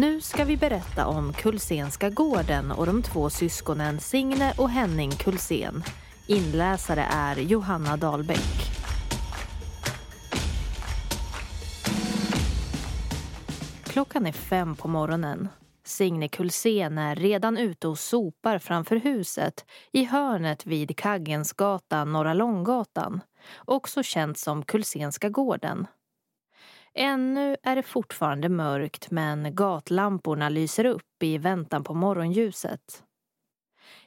Nu ska vi berätta om Kulsenska gården och de två syskonen Signe och Henning Kulsen. Inläsare är Johanna Dahlbäck. Klockan är fem på morgonen. Signe Kulsen är redan ute och sopar framför huset i hörnet vid Kaggensgatan, Norra Långgatan, också känt som Kulsenska gården. Ännu är det fortfarande mörkt men gatlamporna lyser upp i väntan på morgonljuset.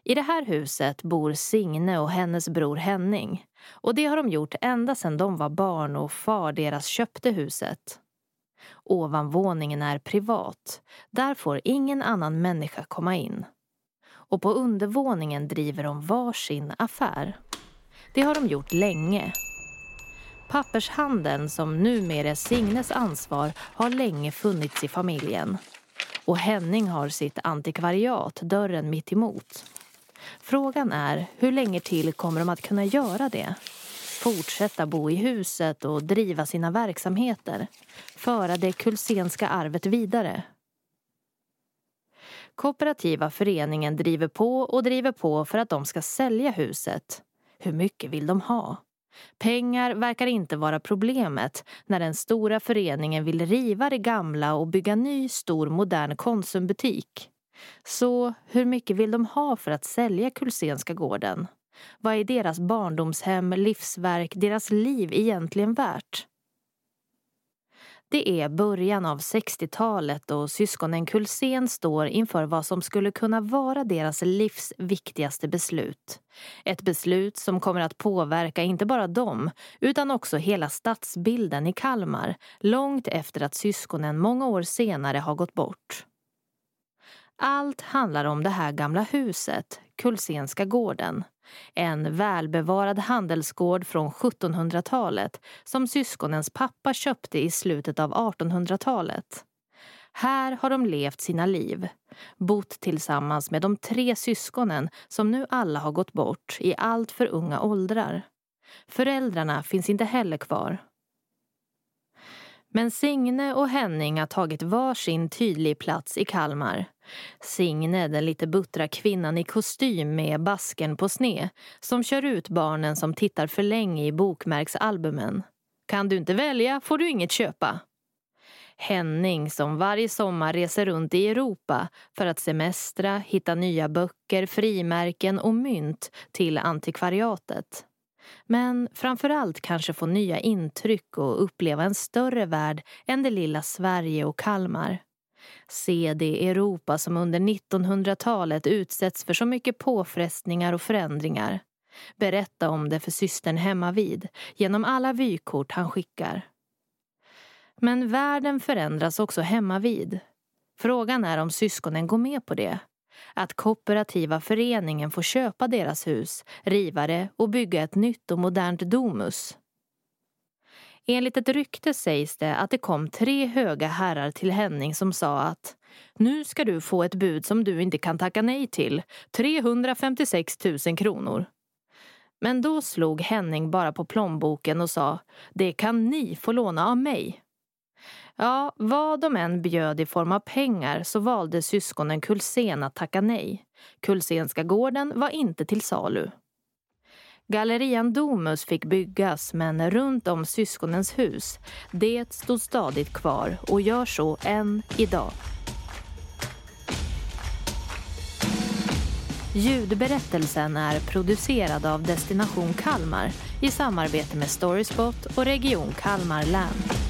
I det här huset bor Signe och hennes bror Henning och det har de gjort ända sedan de var barn och far deras köpte huset. Ovanvåningen är privat. Där får ingen annan människa komma in. Och på undervåningen driver de varsin affär. Det har de gjort länge. Pappershandeln, som numera är Signes ansvar, har länge funnits i familjen. Och Henning har sitt antikvariat, dörren mitt emot. Frågan är, hur länge till kommer de att kunna göra det? fortsätta bo i huset och driva sina verksamheter, föra det kulsenska arvet vidare. Kooperativa föreningen driver på och driver på för att de ska sälja huset. Hur mycket vill de ha? Pengar verkar inte vara problemet när den stora föreningen vill riva det gamla och bygga ny stor modern Konsumbutik. Så hur mycket vill de ha för att sälja Kulsenska gården? Vad är deras barndomshem, livsverk, deras liv egentligen värt? Det är början av 60-talet och syskonen Kulsen står inför vad som skulle kunna vara deras livs viktigaste beslut. Ett beslut som kommer att påverka inte bara dem, utan också hela stadsbilden i Kalmar långt efter att syskonen många år senare har gått bort. Allt handlar om det här gamla huset, Kulsenska gården. En välbevarad handelsgård från 1700-talet som syskonens pappa köpte i slutet av 1800-talet. Här har de levt sina liv, bott tillsammans med de tre syskonen som nu alla har gått bort i allt för unga åldrar. Föräldrarna finns inte heller kvar. Men Signe och Henning har tagit var sin tydlig plats i Kalmar. Signe, den lite buttra kvinnan i kostym med basken på sne som kör ut barnen som tittar för länge i bokmärksalbumen. Kan du inte välja får du inget köpa. Henning som varje sommar reser runt i Europa för att semestra, hitta nya böcker, frimärken och mynt till antikvariatet. Men framförallt kanske få nya intryck och uppleva en större värld än det lilla Sverige och Kalmar. Se det Europa som under 1900-talet utsätts för så mycket påfrestningar och förändringar. Berätta om det för systern hemma vid genom alla vykort han skickar. Men världen förändras också hemma vid. Frågan är om syskonen går med på det att kooperativa föreningen får köpa deras hus, riva det och bygga ett nytt och modernt Domus. Enligt ett rykte sägs det att det kom tre höga herrar till Henning som sa att nu ska du få ett bud som du inte kan tacka nej till, 356 000 kronor. Men då slog Henning bara på plånboken och sa, det kan ni få låna av mig. Ja, vad de än bjöd i form av pengar så valde syskonen Kulsen att tacka nej. Kulsenska gården var inte till salu. Gallerian Domus fick byggas men runt om syskonens hus, det stod stadigt kvar och gör så än idag. Ljudberättelsen är producerad av Destination Kalmar i samarbete med Storyspot och Region Kalmar län.